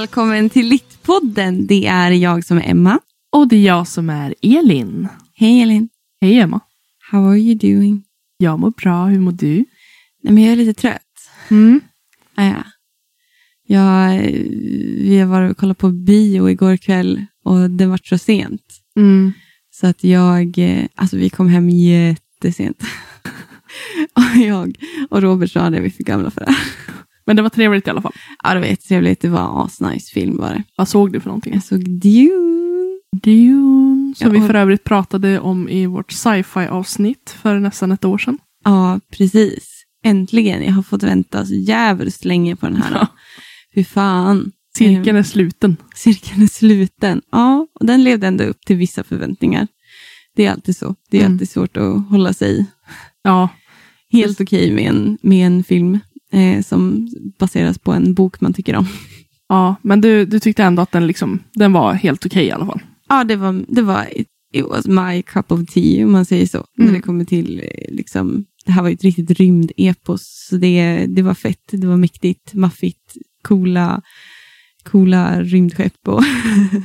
välkommen till Littpodden. Det är jag som är Emma. Och det är jag som är Elin. Hej Elin. Hej Emma. How are you doing? Jag mår bra, hur mår du? Nej, men jag är lite trött. Mm. Ah, ja. jag, vi varit och kollat på bio igår kväll och det var så sent. Mm. Så att jag, eh, alltså vi kom hem jättesent. och jag och Robert sa det, vi är för gamla för det. Men det var trevligt i alla fall. Ja, det var jättetrevligt. Det var asnice film var det. Vad såg du för någonting? Jag såg Dune. Dune. Som Ja, vi och- för övrigt pratade om i vårt sci-fi avsnitt för nästan ett år sedan. Ja, precis. Äntligen. Jag har fått vänta så jävligt länge på den här. Ja. Fy fan. Cirkeln är sluten. cirkeln är sluten. Ja, och den levde ändå upp till vissa förväntningar. Det är alltid så. Det är Mm. alltid svårt att hålla sig Ja, helt okej med, en, med en film eh, som baseras på en bok man tycker om. ja. men du, du tyckte ändå att den, liksom, den var helt okej i alla fall. Ja, det var, det var it, it was my cup of tea, om man säger så. När Mm. det kommer till, eh, liksom, det här var ju ett riktigt rymdepos. Så det, det var fett, det var mäktigt, maffigt, coola, coola rymdskepp. Och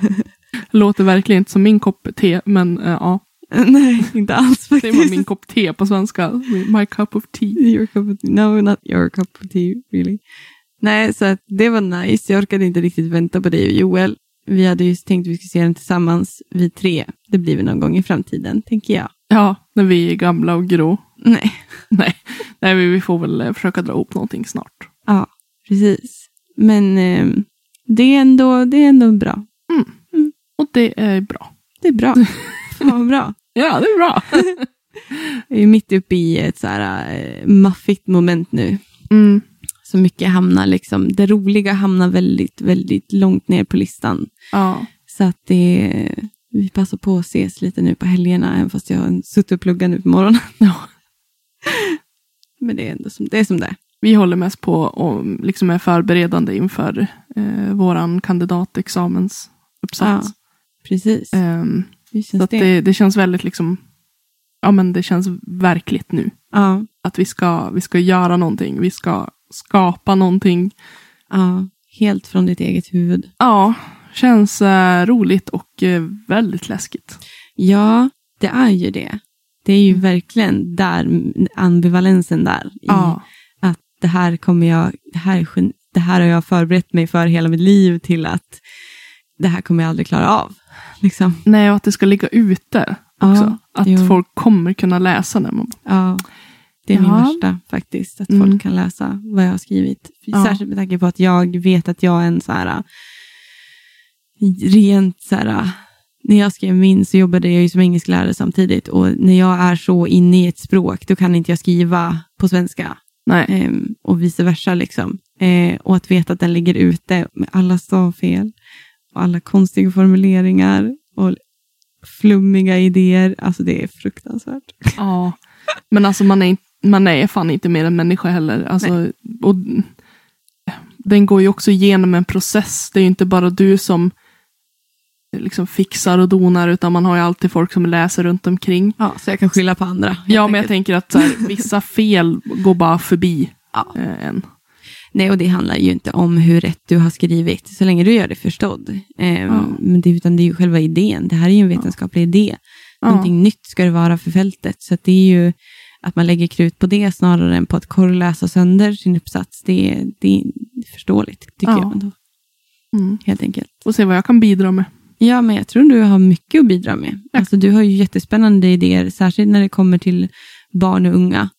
Låter verkligen inte som min kopp te, men eh, ja. Nej, inte alls Det faktiskt. var min kopp te på svenska. My cup of tea. Your cup of tea. No, not your cup of tea, really. Nej, så det var nice. Jag orkade inte riktigt vänta på dig och Joel. Vi hade ju tänkt att vi skulle se den tillsammans, vi tre. Det blir väl någon gång i framtiden, tänker jag. Ja, när vi är gamla och grå. Nej, Nej, Nej vi vi får väl eh, försöka dra ihop någonting snart. ja, precis. Men eh, det, är ändå, det är ändå bra. Och det är bra. Det är bra. Fan vad bra. Ja, det är bra. Jag är mitt uppe i ett så här eh, maffigt moment nu. Mm. Så mycket hamnar liksom, det roliga hamnar väldigt, väldigt långt ner på listan. Ja. Så att det, vi passar på att ses lite nu på helgerna, även fast jag har suttit och pluggat nu på morgonen. ja. Men det är ändå som det är. Som det. Vi håller mest på och liksom är förberedande inför eh, våran kandidatexamensuppsats. Precis. Ehm, Hur så det? det, det känns väldigt liksom, ja men det känns verkligt nu. Ja, Att vi ska, vi ska göra någonting, vi ska skapa någonting. ja, helt från ditt eget huvud. Ja, känns eh, roligt och eh, väldigt läskigt. Ja, det är ju det. Det är ju verkligen där, ambivalensen där. I Ja, Att det här kommer jag, det här, det här har jag förberett mig för hela mitt liv till att det här kommer jag aldrig klara av. Liksom. nej och att det ska ligga ute också. Ja, att jo. folk kommer kunna läsa det. Man, Ja, det är min Ja. värsta faktiskt. Att Mm. folk kan läsa vad jag har skrivit. Ja. Särskilt med tanke på att jag vet att jag är en så här rent så här när jag skrev min så jobbade jag ju som engelsklärare samtidigt och när jag är så inne i ett språk då kan inte jag skriva på svenska. Ehm, och vice versa. Liksom. Eh, och att veta att den ligger ute med alla stavfel och alla konstiga formuleringar och flummiga idéer. Alltså det är fruktansvärt. Ja, men alltså man är, man är fan inte mer än människa heller. Alltså, och, den går ju också igenom en process. Det är ju inte bara du som liksom fixar och donar, utan man har ju alltid folk som läser runt omkring. Ja, så jag kan skylla på andra. Ja, men jag enkelt. tänker att så här, vissa fel går bara förbi Ja. eh, en. Nej, och det handlar ju inte om hur rätt du har skrivit, så länge du gör det förstådd. Ehm, Ja. men det, utan det är ju själva idén. Det här är ju en vetenskaplig idé. Ja. Någonting nytt ska det vara för fältet. Så det är ju att man lägger krut på det snarare än på att korrläsa sönder sin uppsats. Det, är- det är förståeligt, tycker Ja. jag. Ändå, Mm. helt enkelt. Och se vad jag kan bidra med. Ja, men jag tror du har mycket att bidra med. Alltså, du har ju jättespännande idéer, särskilt när det kommer till barn och unga.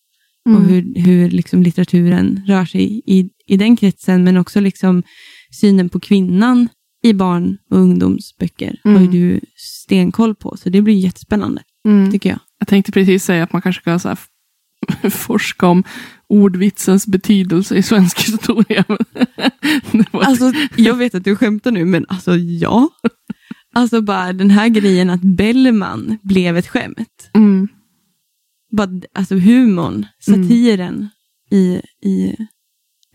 Mm. Och hur, hur liksom litteraturen rör sig i, i den kretsen, men också liksom synen på kvinnan i barn och ungdomsböcker har ju Mm. du stenkoll på. Så det blir jättespännande, Mm. tycker jag. Jag tänkte precis säga att man kanske ska så här, forska om ordvitsens betydelse i svensk historia. Alltså, jag vet att du skämtar nu, men alltså ja. Alltså bara den här grejen att Bellman blev ett skämt. mm. Bara, alltså humorn, satiren i, i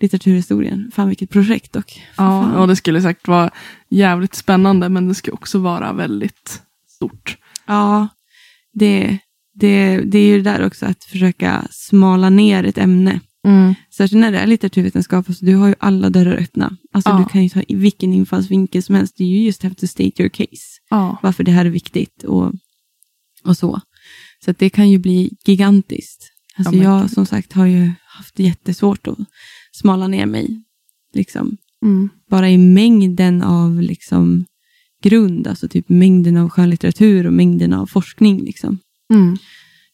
litteraturhistorien. Fan vilket projekt dock. Ja, och det skulle säkert vara jävligt spännande, men det skulle också vara väldigt stort. Ja, det, det, det är ju det där också att försöka smala ner ett ämne Mm. Särskilt när det är litteraturvetenskap, alltså, du har ju alla dörrar öppna. Alltså, Ja. Du kan ju ta vilken infallsvinkel som helst. You just have to state your case. Ja. Varför det här är viktigt och, och så. Så det kan ju bli gigantiskt. Alltså, men jag gud. som sagt har ju haft jättesvårt att smala ner mig. Liksom. Mm. Bara i mängden av liksom, grund, alltså typ mängden av skönlitteratur och mängden av forskning. Liksom, Mm.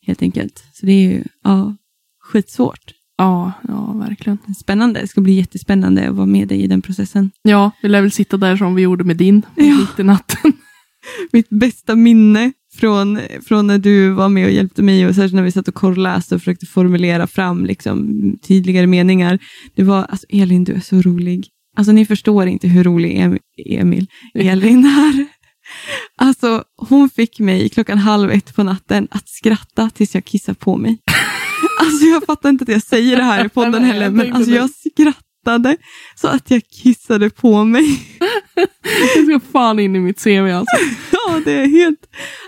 helt enkelt. Så det är ju ja, skitsvårt. Ja, ja, verkligen. Spännande. Det ska bli jättespännande att vara med dig i den processen. Ja, vi lär väl sitta där som vi gjorde med din Ja. mitt i natten. Mitt bästa minne från, från när du var med och hjälpte mig och särskilt när vi satt och korrläste och försökte formulera fram liksom, tydligare meningar. Det var, alltså Elin du är så rolig. Alltså ni förstår inte hur rolig Em- Emil, Elin är. Alltså hon fick mig klockan halv ett på natten att skratta tills jag kissar på mig. Alltså jag fattar inte att jag säger det här i podden heller, men alltså jag skrattade så att jag kissade på mig. Det ska fan in i mitt CV alltså. Ja, det är helt...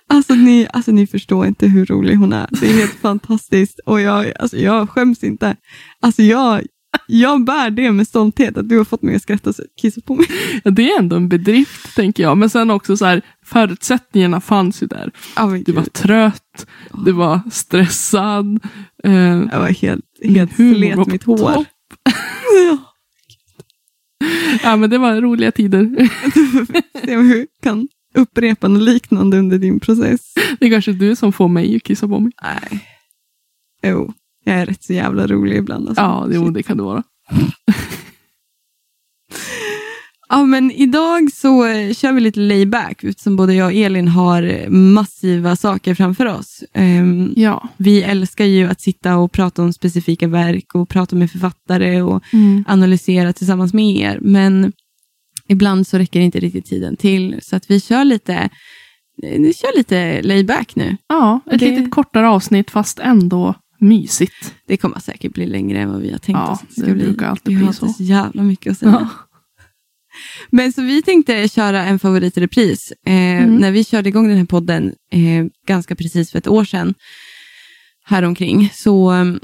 Alltså ni, alltså ni förstår inte hur rolig hon är. Det är helt fantastiskt. Och jag, alltså jag skäms inte. Alltså jag, jag bär det med stolthet att du har fått mig att skratta så kissa på mig. Ja, det är ändå en bedrift, tänker jag. Men sen också så här, förutsättningarna fanns ju där. Men Du var trött, du var stressad. Eh, Jag var helt, helt slet mitt hår. Ja, ja, men det var roliga tider. se om vi kan upprepa något liknande under din process. Det är kanske du som får mig att kissa på mig. Nej. Jo, jag är rätt så jävla rolig ibland. Alltså. Ja, jo, det kan det vara. Ja, men idag så eh, kör vi lite layback eftersom både jag och Elin har eh, massiva saker framför oss. Ehm, Ja. vi älskar ju att sitta och prata om specifika verk och prata med författare och Mm. analysera tillsammans med er. Men ibland så räcker inte riktigt tiden till. Så att vi kör lite, eh, vi kör lite layback nu. Ja, ett Det- litet kortare avsnitt fast ändå mysigt. Det kommer säkert bli längre än vad vi har tänkt Ja, oss. att det brukar alltid vi bli har så. så jävla mycket att säga. Ja. Men så vi tänkte köra en favoritrepris. Eh, Mm. När vi körde igång den här podden eh, ganska precis för ett år sedan, häromkring, så um,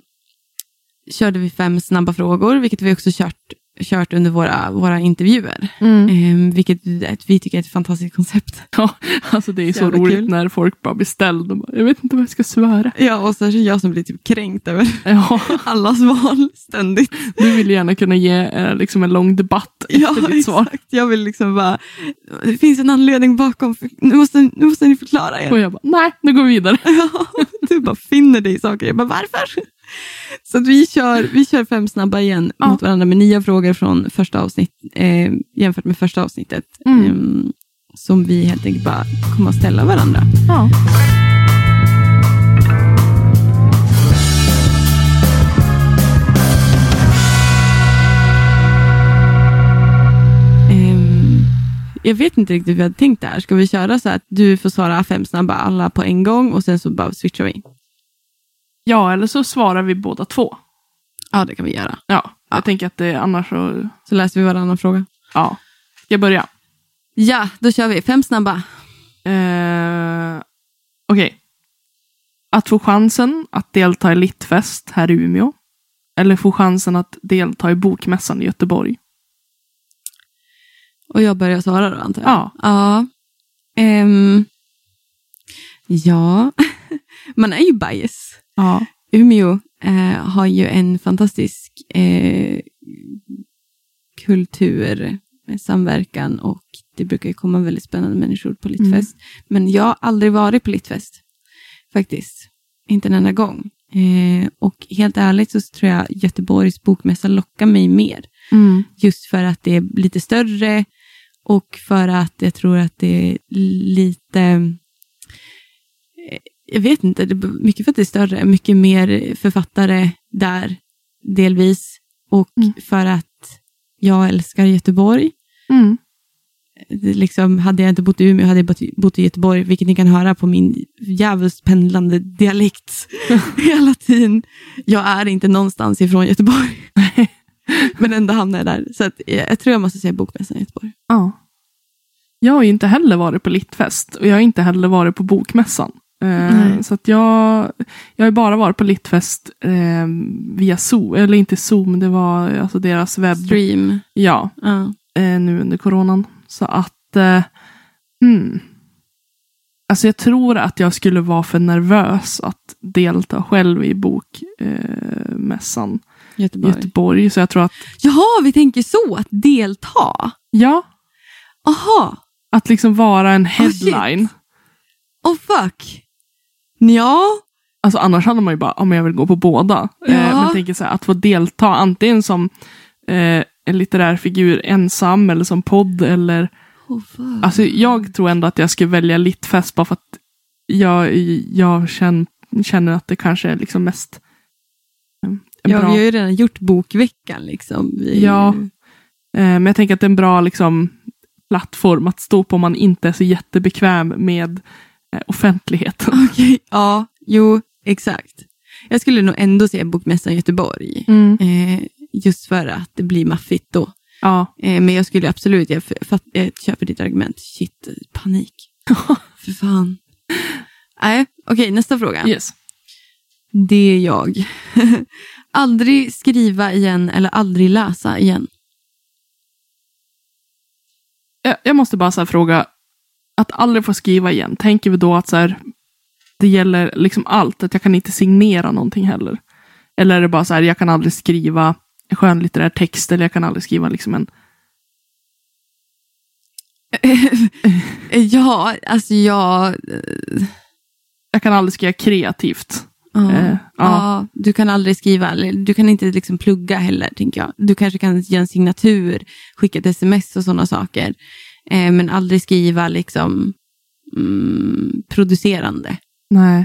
körde vi fem snabba frågor, vilket vi också kört, kört under våra, våra intervjuer. Mm. Eh, vilket vi tycker är ett fantastiskt koncept. Ja, alltså det är så Jävla roligt kul. när folk bara blir ställda och bara, jag vet inte vad jag ska svara. Ja, och särskilt jag som blir typ kränkt över Ja, allas val ständigt. du vill gärna kunna ge eh, liksom en lång debatt efter Ja, ditt svar. exakt. Jag vill liksom bara, det finns en anledning bakom, nu måste, nu måste ni förklara er. Och jag bara, nej, nu går vi vidare. Ja, du bara finner dig i saker. Jag bara, varför? Så vi, kör, vi kör fem snabba igen Ja. mot varandra med nya frågor från första avsnitt, eh, jämfört med första avsnittet. Mm. Eh, som vi helt enkelt bara kommer att ställa varandra. Ja. Ehm, jag vet inte riktigt hur vi hade tänkt där. Ska vi köra så att du får svara fem snabba alla på en gång och sen så bara switchar vi? Ja, eller så svarar vi båda två. Ja, det kan vi göra. Ja, jag tänker att det annars så, Så läser vi varannan fråga. ja. Jag börjar. Ja, då kör vi. Fem snabba. Eh, Okej. Att få chansen att delta i Littfest här i Umeå. Eller få chansen att delta i Bokmässan i Göteborg. Och jag börjar svara då antar jag? Ja. Ja. Ehm, ja, man är ju bias. Ja. Umeå eh, har ju en fantastisk eh, kultur, med samverkan och det brukar ju komma väldigt spännande människor på Littfest. Men jag har aldrig varit på Littfest, faktiskt. Inte en enda gång. Eh, och helt ärligt så tror jag Göteborgs bokmässa lockar mig mer. Mm. Just för att det är lite större och för att jag tror att det är lite... eh, Jag vet inte, det är mycket för att det är större, mycket mer författare där delvis. Och Mm. för att jag älskar Göteborg. Mm. Liksom, hade jag inte bott i Umeå hade jag bott- i Göteborg, vilket ni kan höra på min djävulskt pendlande dialekt hela tiden. Jag är inte någonstans ifrån Göteborg. Men ändå hamnar jag där. Så att, jag, jag tror jag måste säga Bokmässan i Göteborg. Ja. Jag har ju inte heller varit på Littfest och jag har inte heller varit på Bokmässan. Eh, så att jag, jag har bara varit på Littfest eh, via Zoom, eller inte Zoom, det var alltså deras webb. Stream. Ja, Ja. eh, nu under coronan. Så att, eh, hmm. Alltså jag tror att jag skulle vara för nervös att delta själv i bokmässan eh, Göteborg. Göteborg. Så jag tror att, Jaha, vi tänker så, att delta. ja, Aha, att liksom vara en Oh, headline. oh fuck. Ja, Alltså annars hade man ju bara, om jag vill gå på båda. Eh, Ja. men jag tänker så här, att få delta antingen som eh, en litterär figur ensam eller som podd eller oh. Alltså jag tror ändå att jag skulle välja Littfest bara för att jag, jag känner, känner att det kanske är liksom mest eh, ja, bra... vi har ju redan gjort bokveckan liksom. Vi, Ja. Eh, men jag tänker att det är en bra liksom, plattform att stå på om man inte är så jättebekväm med eh, offentligheten. Okej, ja, jo, exakt. Jag skulle nog ändå säga Bokmässan i Göteborg. Mm. Eh, just för att det blir maffigt då. Ja. Eh, men jag skulle absolut, jag, fatt, jag köper ditt argument. Shit, panik. För fan. Nej, okej, nästa fråga. Yes. Det är jag. aldrig skriva igen eller aldrig läsa igen. Jag, jag måste bara fråga, att aldrig få skriva igen, tänker vi då att så här, det gäller liksom allt, att jag kan inte signera någonting heller? Eller är det bara så här, jag kan aldrig skriva en skönlitterär text, eller jag kan aldrig skriva liksom en... ja, alltså jag... Jag kan aldrig skriva kreativt. Ja. Eh, ja. du kan aldrig skriva, du kan inte liksom plugga heller, tänker jag. Du kanske kan göra en signatur, skicka ett sms och sådana saker. Eh, men aldrig skriva liksom mm, producerande. Nej.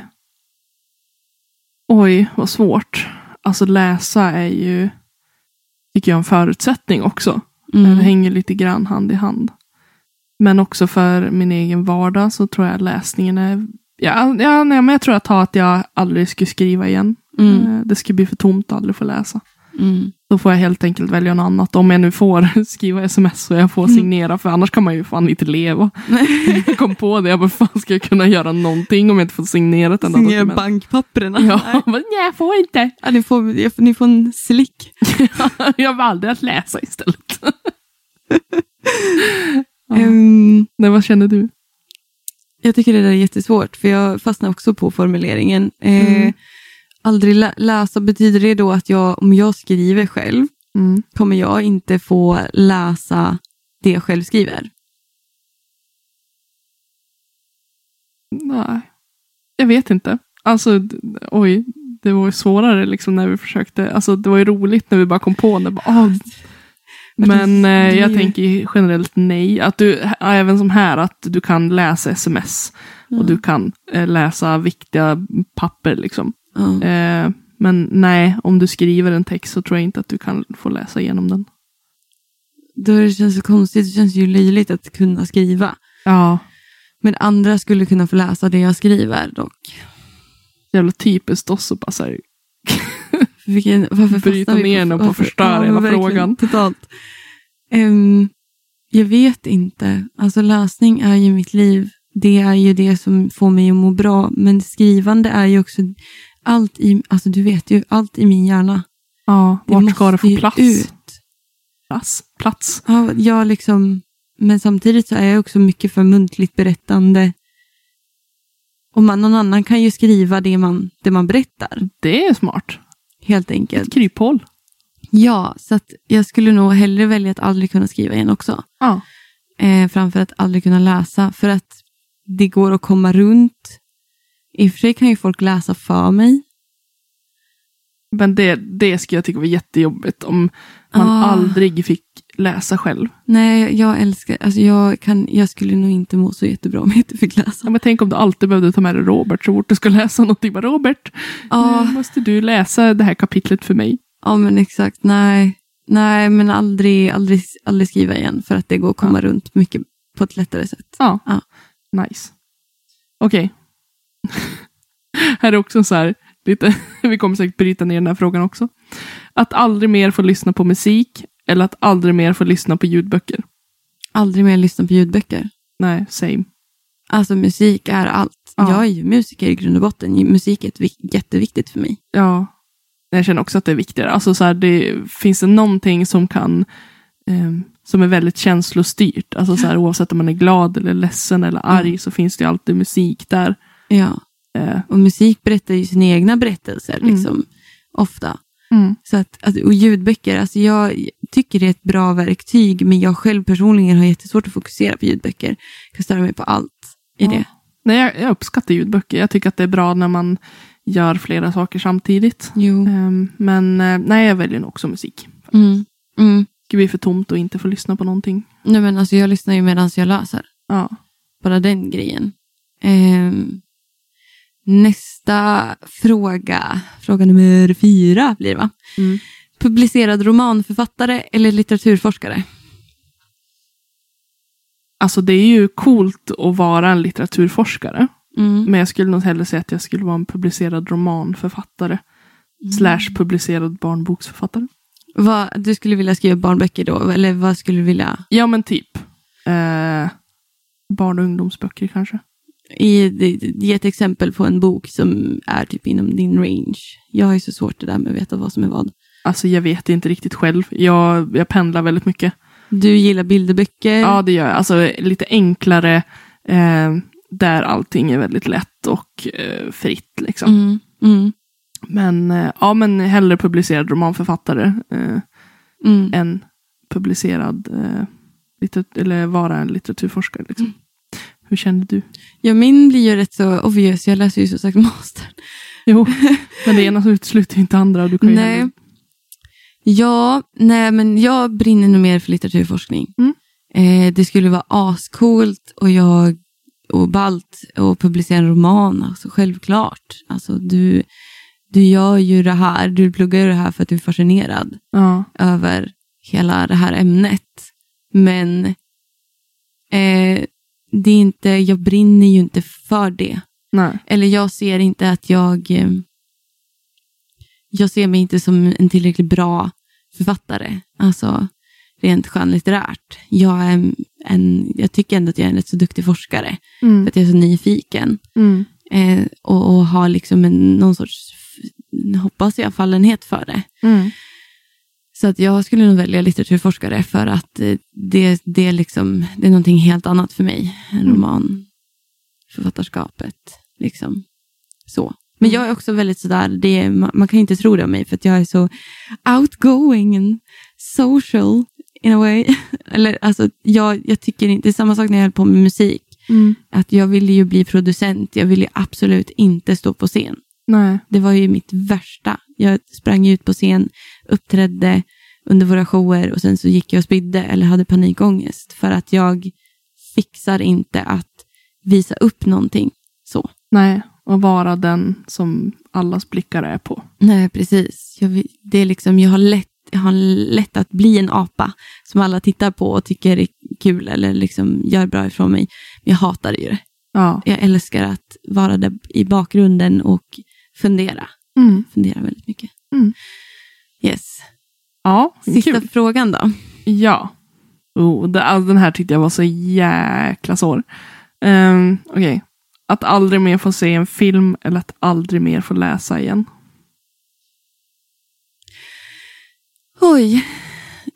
Oj, vad svårt. Alltså läsa är ju, tycker jag, en förutsättning också. Mm. Det hänger lite grann hand i hand. Men också för min egen vardag så tror jag läsningen är... Ja, ja nej, men jag tror jag tar att jag aldrig skulle skriva igen. Mm. Eh, Det skulle bli för tomt att aldrig få läsa. Mm. Då får jag helt enkelt välja något annat. Om jag nu får skriva sms och jag får signera. För annars kan man ju fan inte leva. Jag kom på det. Jag bara, fan ska jag kunna göra någonting om jag inte får signera ett enda Signera bankpapperna. Ja, Nej. men nej, jag får inte. Ja, ni, får, jag ni får en slick. jag valde att läsa istället. Ja. Ehm, Nej, vad känner du? jag tycker det där är jättesvårt, för jag fastnar också på formuleringen. Eh, Mm. Aldrig lä- läsa, betyder det då att jag, om jag skriver själv, Mm. kommer jag inte få läsa det jag själv skriver? Nej, jag vet inte. Alltså, oj, det var ju svårare liksom när vi försökte. Alltså, det var ju roligt när vi bara kom på det. Bara, ah. Men eh, jag tänker generellt nej. Att du, även som här, att du kan läsa sms. Och du kan eh, läsa viktiga papper liksom. Ja. Eh, men nej, om du skriver en text så tror jag inte att du kan få läsa igenom den. Då det känns så konstigt, det känns ju löjligt att kunna skriva. Ja, Men andra skulle kunna få läsa det jag skriver dock. jävla typiskt oss att bara så här, Vilken, varför Bryta ner den och varför- förstöra men hela frågan. Totalt. Ehm, jag vet inte. Alltså läsning är ju mitt liv. Det är ju det som får mig att må bra. Men skrivande är ju också allt i, alltså du vet ju, allt i min hjärna. ja, Det vart ska det få plats? Ut. Plats. plats. Ja, jag liksom, men samtidigt så är jag också mycket för muntligt berättande. Och man, någon annan kan ju skriva det man, det man berättar, Det är smart. helt enkelt. Ett kryphål. Ja, så att jag skulle nog hellre välja att aldrig kunna skriva igen också. Ja. Eh, framför att aldrig kunna läsa. För att det går att komma runt. I och för sig kan ju folk läsa för mig. Men det, det skulle jag tycka var jättejobbigt om man Ah. aldrig fick läsa själv. Nej, jag älskar, alltså jag, kan, jag skulle nog inte må så jättebra om jag inte fick Ja, läsa. men tänk om du alltid behövde ta med dig Robert så fort du ska läsa någonting. Bara, Robert, Ja, nu måste du läsa det här kapitlet för mig. ja men exakt. Nej, nej men aldrig, aldrig, aldrig skriva igen. För att det går att komma runt mycket på ett lättare sätt. Ja, Ja. nice. Okej. här är också så här, lite, vi kommer säkert bryta ner den här frågan också. Att aldrig mer få lyssna på musik eller att aldrig mer få lyssna på ljudböcker. Aldrig mer lyssna på ljudböcker. Nej, same. Alltså musik är allt. Ja. Jag är ju musiker i grund och botten. Musik är ett jätteviktigt för mig. Ja, jag känner också att det är viktigare. Alltså så här, det, finns det någonting som kan ehm, som är väldigt känslostyrt, alltså så här, oavsett om man är glad eller ledsen eller arg, Mm. så finns det ju alltid musik där. Ja. Eh, Och musik berättar ju sina egna berättelser, Mm. liksom, ofta. mm. Så att, att, och ljudböcker, alltså jag tycker det är ett bra verktyg, men jag själv personligen har jättesvårt att fokusera på ljudböcker. Jag kan störa mig på allt i Ja. det. Nej, jag, jag uppskattar ljudböcker. Jag tycker att det är bra när man gör flera saker samtidigt. Jo. Ehm, men eh, nej, jag väljer nog också musik. Mm. Mm. Det blir för tomt och inte få lyssna på någonting. Nej, men alltså jag lyssnar ju medan jag läser. Ja. Bara den grejen. Ehm, nästa fråga, fråga nummer fyra blir det va? Mm. Publicerad romanförfattare eller litteraturforskare? Alltså det är ju coolt att vara en litteraturforskare. Mm. Men jag skulle nog hellre säga att jag skulle vara en publicerad romanförfattare. Mm. Slash publicerad barnboksförfattare. Vad, du skulle vilja skriva barnböcker då? Eller vad skulle du vilja? Ja men typ. Eh, barn och ungdomsböcker kanske. I, ge ett exempel på en bok som är typ inom din range. Jag har ju så svårt det där med att veta vad som är vad. Alltså jag vet inte riktigt själv. Jag, jag pendlar väldigt mycket. Du gillar bilderböcker. Ja det gör jag. Alltså lite enklare. Eh, där allting är väldigt lätt och eh, fritt liksom. Mm, mm, Men eh, ja men hellre publicerad romanförfattare. Eh, mm. än publicerad eh, litter- eller vara en litteraturforskare. Liksom. Hur kände du? Ja, min blir ju rätt så obvious. Jag läser ju som sagt master. Jo, men det ena utesluter ju inte andra. och Du kan Nej. Ja, nej men jag brinner nog mer för litteraturforskning. Mm. Eh, det skulle vara ascoolt och jag och ballt och publicera en roman, alltså självklart. Alltså du, du gör ju det här, du pluggar ju det här för att du är fascinerad Ja, över hela det här ämnet. Men eh, det är inte, jag brinner ju inte för det. nej. Eller jag ser inte att jag... eh, Jag ser mig inte som en tillräckligt bra författare. Alltså rent skönlitterärt. Jag, är en, jag tycker ändå att jag är en rätt så duktig forskare. För Mm. att jag är så nyfiken. Mm. Eh, och, och har liksom en, någon sorts, hoppas jag, fallenhet för det. Mm. Så att jag skulle nog välja litteraturforskare för att eh, det, det, är liksom, det är någonting helt annat för mig än Mm. romanförfattarskapet. Liksom. Så. Men jag är också väldigt sådär, det man, man kan inte tro det om mig för att jag är så outgoing and social in a way. Eller alltså, jag, jag tycker inte, det är samma sak när jag höll på med musik. Mm. Att jag ville ju bli producent, jag ville absolut inte stå på scen. Nej. Det var ju mitt värsta. Jag sprang ut på scen, uppträdde under våra shower och sen så gick jag och spydde eller hade panikångest för att jag fixar inte att visa upp någonting. Så. Nej, och vara den som allas blickar är på. Nej, precis. Jag, det är liksom, jag, har lätt, jag har lätt att bli en apa som alla tittar på och tycker är kul eller liksom gör bra ifrån mig. Men jag hatar ju det. Ja. Jag älskar att vara där i bakgrunden och fundera. Mm. Fundera väldigt mycket. Mm. Yes. Ja, Sista kul. frågan då. Ja. Oh, det, alltså, den här tyckte jag var så jäkla svår. Um, Okej. Att aldrig mer få se en film eller att aldrig mer få läsa igen. Oj.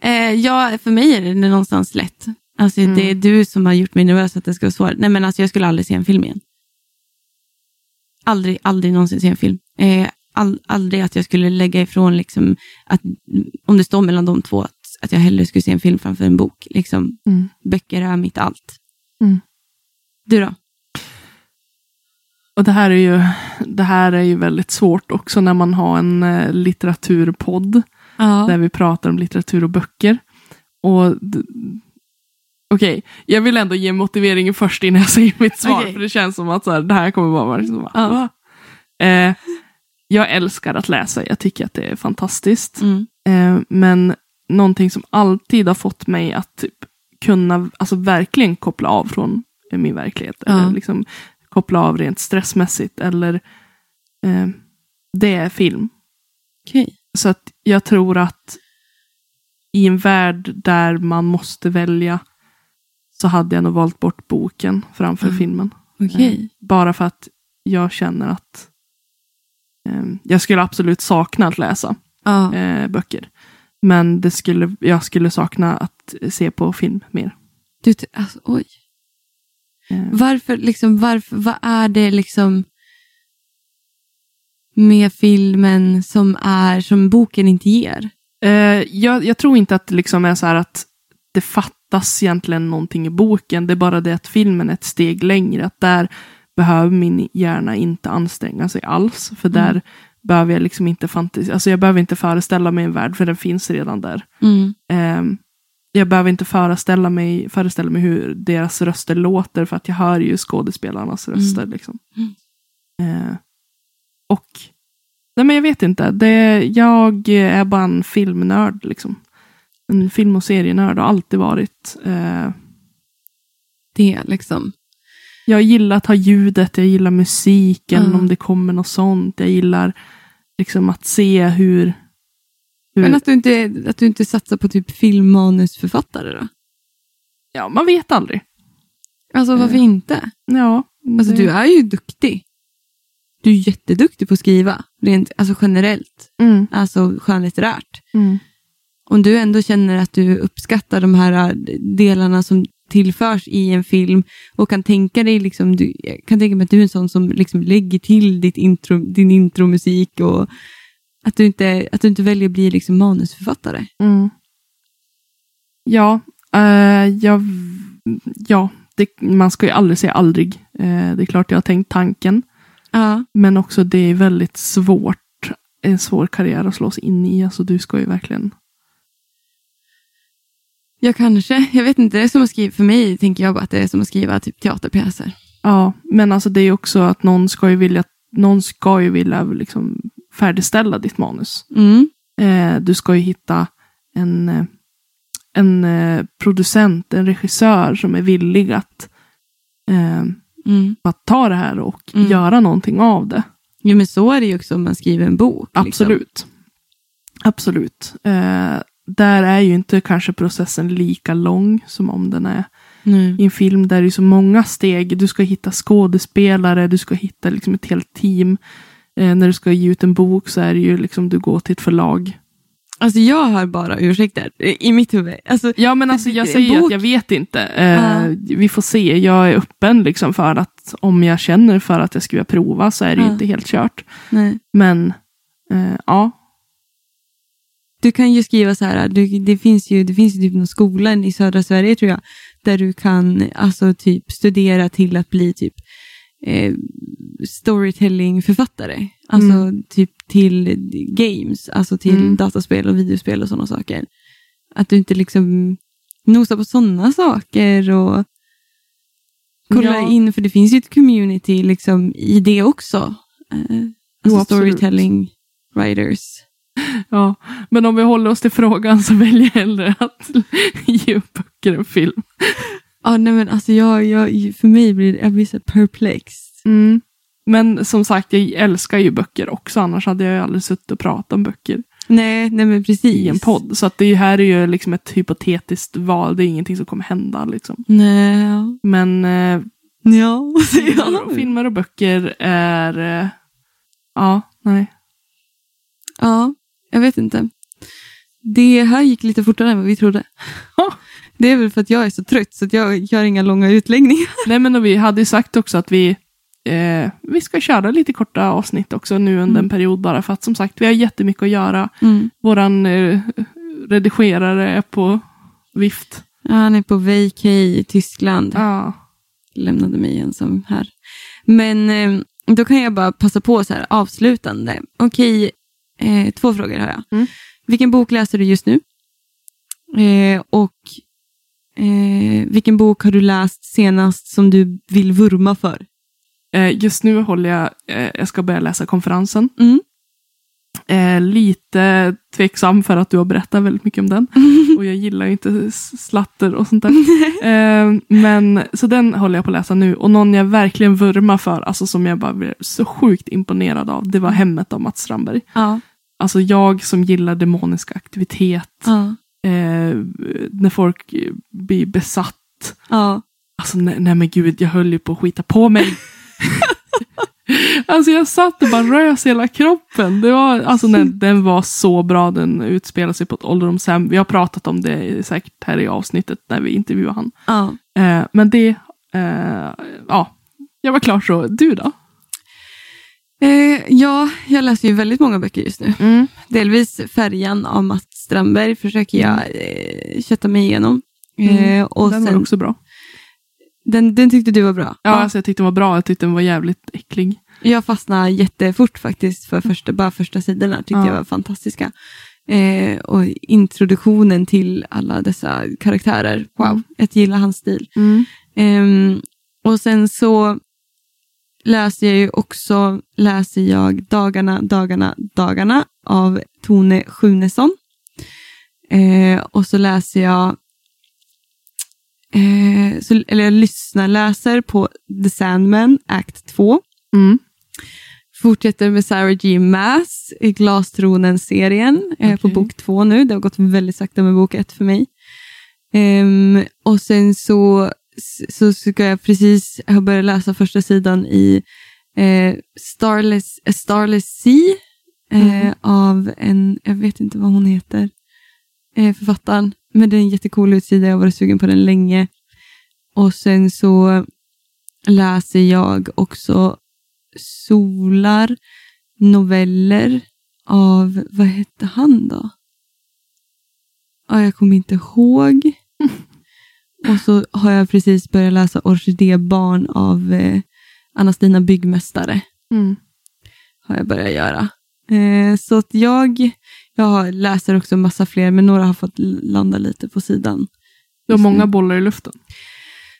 Eh, ja, för mig är det någonstans lätt. Alltså, Mm. Det är du som har gjort mig nervös att det ska vara svårt. Nej, men alltså, jag skulle aldrig se en film igen. Aldrig, aldrig någonsin se en film. Eh, all, aldrig att jag skulle lägga ifrån, liksom, att, om det står mellan de två, att, att jag hellre skulle se en film framför en bok. Liksom, Mm. böcker är mitt allt. Mm. Du då? Och det här är ju, det här är ju väldigt svårt också när man har en eh, litteraturpodd. Ja. där vi pratar om litteratur och böcker. Och Okej, jag vill ändå ge motiveringen först innan jag säger mitt svar. Okej. För det känns som att så här, det här kommer vara liksom, Ja. eh, Jag älskar att läsa, jag tycker att det är fantastiskt. Mm. Eh, men någonting som alltid har fått mig att typ, kunna, alltså verkligen koppla av från eh, min verklighet. Ja. Eller liksom koppla av rent stressmässigt. Eller eh, det är film. Okej. Så att jag tror att i en värld där man måste välja så hade jag nog valt bort boken framför Mm. filmen. Okej. Bara för att jag känner att eh, jag skulle absolut sakna att läsa Ja. eh, böcker. Men det skulle, jag skulle sakna att se på film mer. Du, alltså, oj. Eh, Varför, liksom, varför, vad är det liksom med filmen som är som boken inte ger? Eh, jag, jag tror inte att det liksom är så här att det fattas egentligen någonting i boken. Det är bara det att filmen är ett steg längre. Att där behöver min hjärna inte anstränga sig alls. För Mm. där behöver jag liksom inte fantisera. Alltså jag behöver inte föreställa mig en värld, för den finns redan där. Mm. Eh, jag behöver inte föreställa mig, föreställa mig hur deras röster låter, för att jag hör ju skådespelarnas röster. Liksom. Eh, och, nej men jag vet inte. Det, jag är bara en filmnörd. Liksom. En film och serienörd har alltid varit. Eh, Det liksom. Jag gillar att ha ljudet, jag gillar musiken, Ja. om det kommer något sånt. Jag gillar liksom att se hur... hur Men att du, inte, att du inte satsar på typ filmmanusförfattare då? ja, man vet aldrig. Alltså varför Eh, inte? Ja, Alltså det- du är ju duktig. Du är jätteduktig på att skriva. Rent, alltså generellt. Mm, Alltså skönlitterärt. mm, Om du ändå känner att du uppskattar de här äh, delarna som tillförs i en film och kan tänka dig liksom, du, kan tänka mig att du är en sån som liksom lägger till ditt intro, din intromusik och att du inte, att du inte väljer att bli liksom manusförfattare. mm. Ja, eh, jag, ja det, man ska ju aldrig säga aldrig. Eh, det är klart jag har tänkt tanken. Ja. Men också det är väldigt svårt. En svår karriär att slå sig in i. Alltså du ska ju verkligen. Jag kanske, jag vet inte, det är som att skriva, för mig tänker jag bara att det är som att skriva typ teaterpjäser. Ja, men alltså det är också att någon ska ju vilja, någon ska ju vilja liksom färdigställa ditt manus. Mm. Eh, du ska ju hitta en, eh, en eh, producent, en regissör som är villig att, eh, Mm. att ta det här och Mm. göra någonting av det. Jo men så är det ju också om man skriver en bok. liksom. Absolut. Absolut. Eh, där är ju inte kanske processen lika lång som om den är Nej. i en film där det är så många steg. Du ska hitta skådespelare, du ska hitta liksom ett helt team. Eh, när du ska ge ut en bok så är det ju liksom du går till ett förlag. Alltså jag har bara ursäkter i mitt huvud. Alltså, Ja men alltså jag säger bok- att jag vet inte. Eh, Ja. Vi får se. Jag är öppen liksom för att om jag känner för att jag skulle vilja prova så är det Ja. inte helt kört. nej. Men eh, ja, Du kan ju skriva så här, du, det, finns ju, det finns ju typ någon skola i södra Sverige tror jag, där du kan alltså typ studera till att bli typ eh, storytellingförfattare. Alltså typ till games, alltså till Mm. dataspel och videospel och sådana saker. Att du inte liksom nosar på sådana saker och kollar Ja. in, för det finns ju ett community liksom i det också. Eh, alltså absolut. storytelling writers. Ja, men om vi håller oss till frågan så väljer jag hellre att ge upp böcker än film. Ja, nej men alltså jag, jag, för mig blir jag blir så perplex. Mm. Men som sagt, jag älskar ju böcker också, annars hade jag ju aldrig suttit och pratat om böcker Nej, nej men precis. i en podd. Så att det här är ju liksom ett hypotetiskt val, det är ingenting som kommer hända. Liksom. Nej. Men eh, Ja, filmer, filmer och böcker är... Eh, ja, nej. Ja, jag vet inte. Det här gick lite fortare än vad vi trodde. Det är väl för att jag är så trött så att jag gör inga långa utläggningar. Nej, men och vi hade ju sagt också att vi, eh, vi ska köra lite korta avsnitt också nu under Mm. en period bara för att som sagt, vi har jättemycket att göra. Mm. Våran eh, redigerare är på vift. Ja, han är på vacay i Tyskland. Ja. Lämnade mig ensam här. Men eh, då kan jag bara passa på så här avslutande. Okej, eh, två frågor har jag. Mm. Vilken bok läser du just nu? Eh, och eh, vilken bok har du läst senast som du vill vurma för? Eh, just nu håller jag, eh, jag ska börja läsa konferensen. Mm. Eh, lite tveksam för att du har berättat väldigt mycket om den. Och jag gillar inte slatter och sånt där. eh, men, så den håller jag på att läsa nu. Och någon jag verkligen vurmar för, alltså som jag bara blev så sjukt imponerad av, det var Hemmet av Mats Strandberg. Ja. Alltså jag som gillar demonisk aktivitet, Ja. eh, när folk blir besatt. Ja. Alltså nej, nej men gud, jag höll ju på att skita på mig. Alltså jag satt och bara rös hela kroppen. Det var, alltså den, den var så bra. Den utspelar sig på ett ålderdomshem. Vi har pratat om det säkert här i avsnittet när vi intervjuade han. Ja. Eh, men det, eh, ja, jag var klar så. Du då? Eh, ja, jag läser ju väldigt många böcker just nu. Mm. Delvis Färjan av Mats Strandberg försöker jag eh, kötta mig igenom. Eh, och den sen, var också bra. Den, den tyckte du var bra? Ja, Alltså jag tyckte den var bra. Jag tyckte den var jävligt äcklig. Jag fastnade jättefort faktiskt för första, bara första sidorna. Tyckte Ja. jag var fantastiska. Eh, och introduktionen till alla dessa karaktärer. Wow, Mm. jag gillar hans stil. Mm. Ehm, och sen så läser jag ju också läser jag Dagarna, dagarna, dagarna av Tone Sjunesson. Eh, och så läser jag eh, så, eller jag lyssnar, läser på The Sandman, Act 2. Mm. Fortsätter med Sarah G. Maas i Glastronen-serien eh, på bok två nu. Det har gått väldigt sakta med bok ett för mig. Ehm, och sen så, så ska jag precis, jag börjat läsa första sidan i eh, Starless, A Starless Sea eh, Mm. av en, jag vet inte vad hon heter, eh, författaren. Men det är en jättecool utsida, jag har varit sugen på den länge. Och sen så läser jag också Solar noveller av, vad hette han då? Ja, jag kommer inte ihåg. Och så har jag precis börjat läsa Orkidébarn av eh, Anna-Stina Byggmästare. Mm. Har jag börjat göra. Eh, så att jag, jag läser också massa fler, men några har fått landa lite på sidan. Du har många bollar i luften.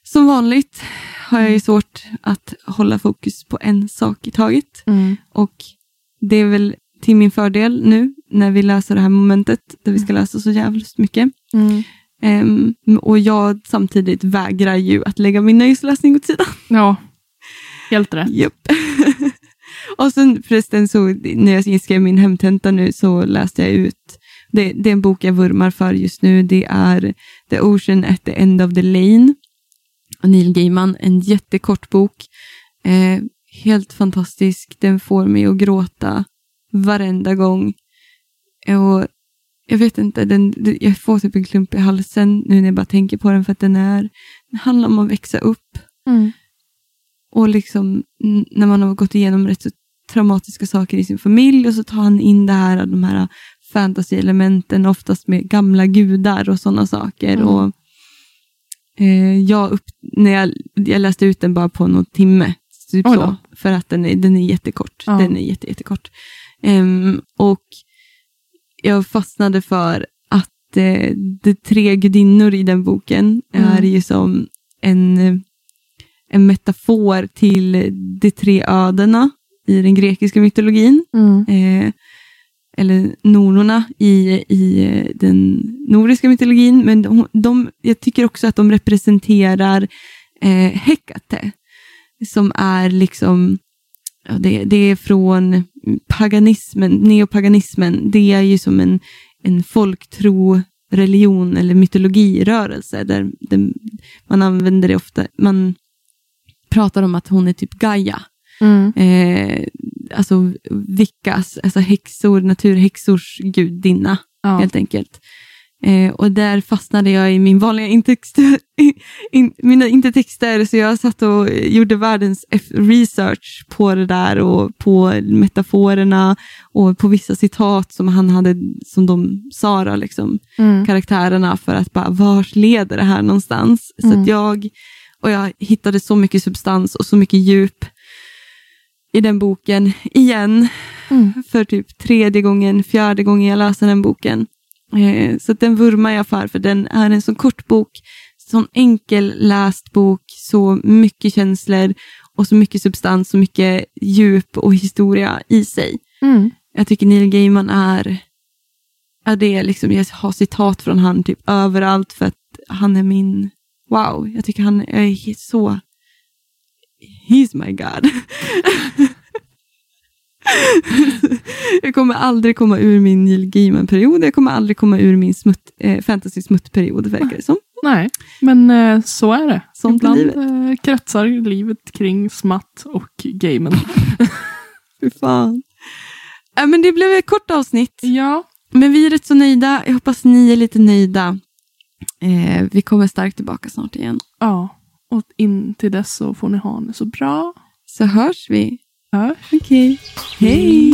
Som vanligt har jag ju svårt att hålla fokus på en sak i taget. Och det är väl till min fördel nu när vi läser det här momentet där vi ska läsa så jävligt mycket. Mm. Ehm, och jag samtidigt vägrar ju att lägga min nöjesläsning åt sidan. Ja, helt rätt. Japp. och sen förresten så när jag skrev min hemtenta nu så läste jag ut, det, det är en bok jag vurmar för just nu, det är The Ocean at the End of the Lane. Och Neil Gaiman, en jättekort bok. Eh, helt fantastisk, den får mig att gråta varenda gång. Och jag vet inte, den, jag får typ en klump i halsen nu när jag bara tänker på den för att den är, den handlar om att växa upp. Och liksom när man har gått igenom rätt så traumatiska saker i sin familj och så tar han in det här, de här fantasy-elementen, oftast med gamla gudar och sådana saker. Mm. Och eh, jag, upp, när jag, jag läste ut den bara på någon timme, typ så, för att den är, den är jättekort. Ja. Den är jätte, jättekort. Ehm, och jag fastnade för att eh, de tre gudinnor i den boken Mm. är ju som en, en metafor till de tre ödena i den grekiska mytologin. Eh, eller nornorna i, i eh, den nordiska mytologin. Men de, de, jag tycker också att de representerar eh, Hekate. Som är liksom, ja, det, det är från paganismen, neopaganismen. Det är ju som en, en folktro religion eller mytologirörelse. Där den, man använder det ofta, man pratar om att hon är typ Gaia eh, alltså vickas, alltså häxor, naturhäxors gudinna Ja. helt enkelt. Eh, och där fastnade jag i min vanliga intext, in, mina intertexter, så jag satt och gjorde världens research på det där och på metaforerna och på vissa citat som han hade, som de sa då, liksom, Mm. karaktärerna för att bara, vart leder det här någonstans? Så Mm. att jag, och jag hittade så mycket substans och så mycket djup i den boken igen. Mm. För typ tredje gången, fjärde gången jag läser den boken. Eh, så den vurmar jag för, för den är en så kort bok, sån enkel läst bok, så mycket känslor och så mycket substans, så mycket djup och historia i sig. Mm. Jag tycker Neil Gaiman är, ja det är liksom, jag har citat från han typ överallt för att han är min, wow, jag tycker han är så, he's my God. jag kommer aldrig komma ur min Neil Gaiman-period, jag kommer aldrig komma ur min smutt, eh, fantasy-smutt-period, verkar det som. Nej, men eh, så är det. Sånt Ibland livet. eh, kretsar livet kring smatt och gamen. Fy fan. Äh, men det blev ett kort avsnitt. Ja. Men vi är rätt så nöjda. Jag hoppas ni är lite nöjda. Eh, vi kommer starkt tillbaka snart igen. Ja. Och in till dess så får ni ha det så bra. Så hörs vi. Hörs. Okej. Hej!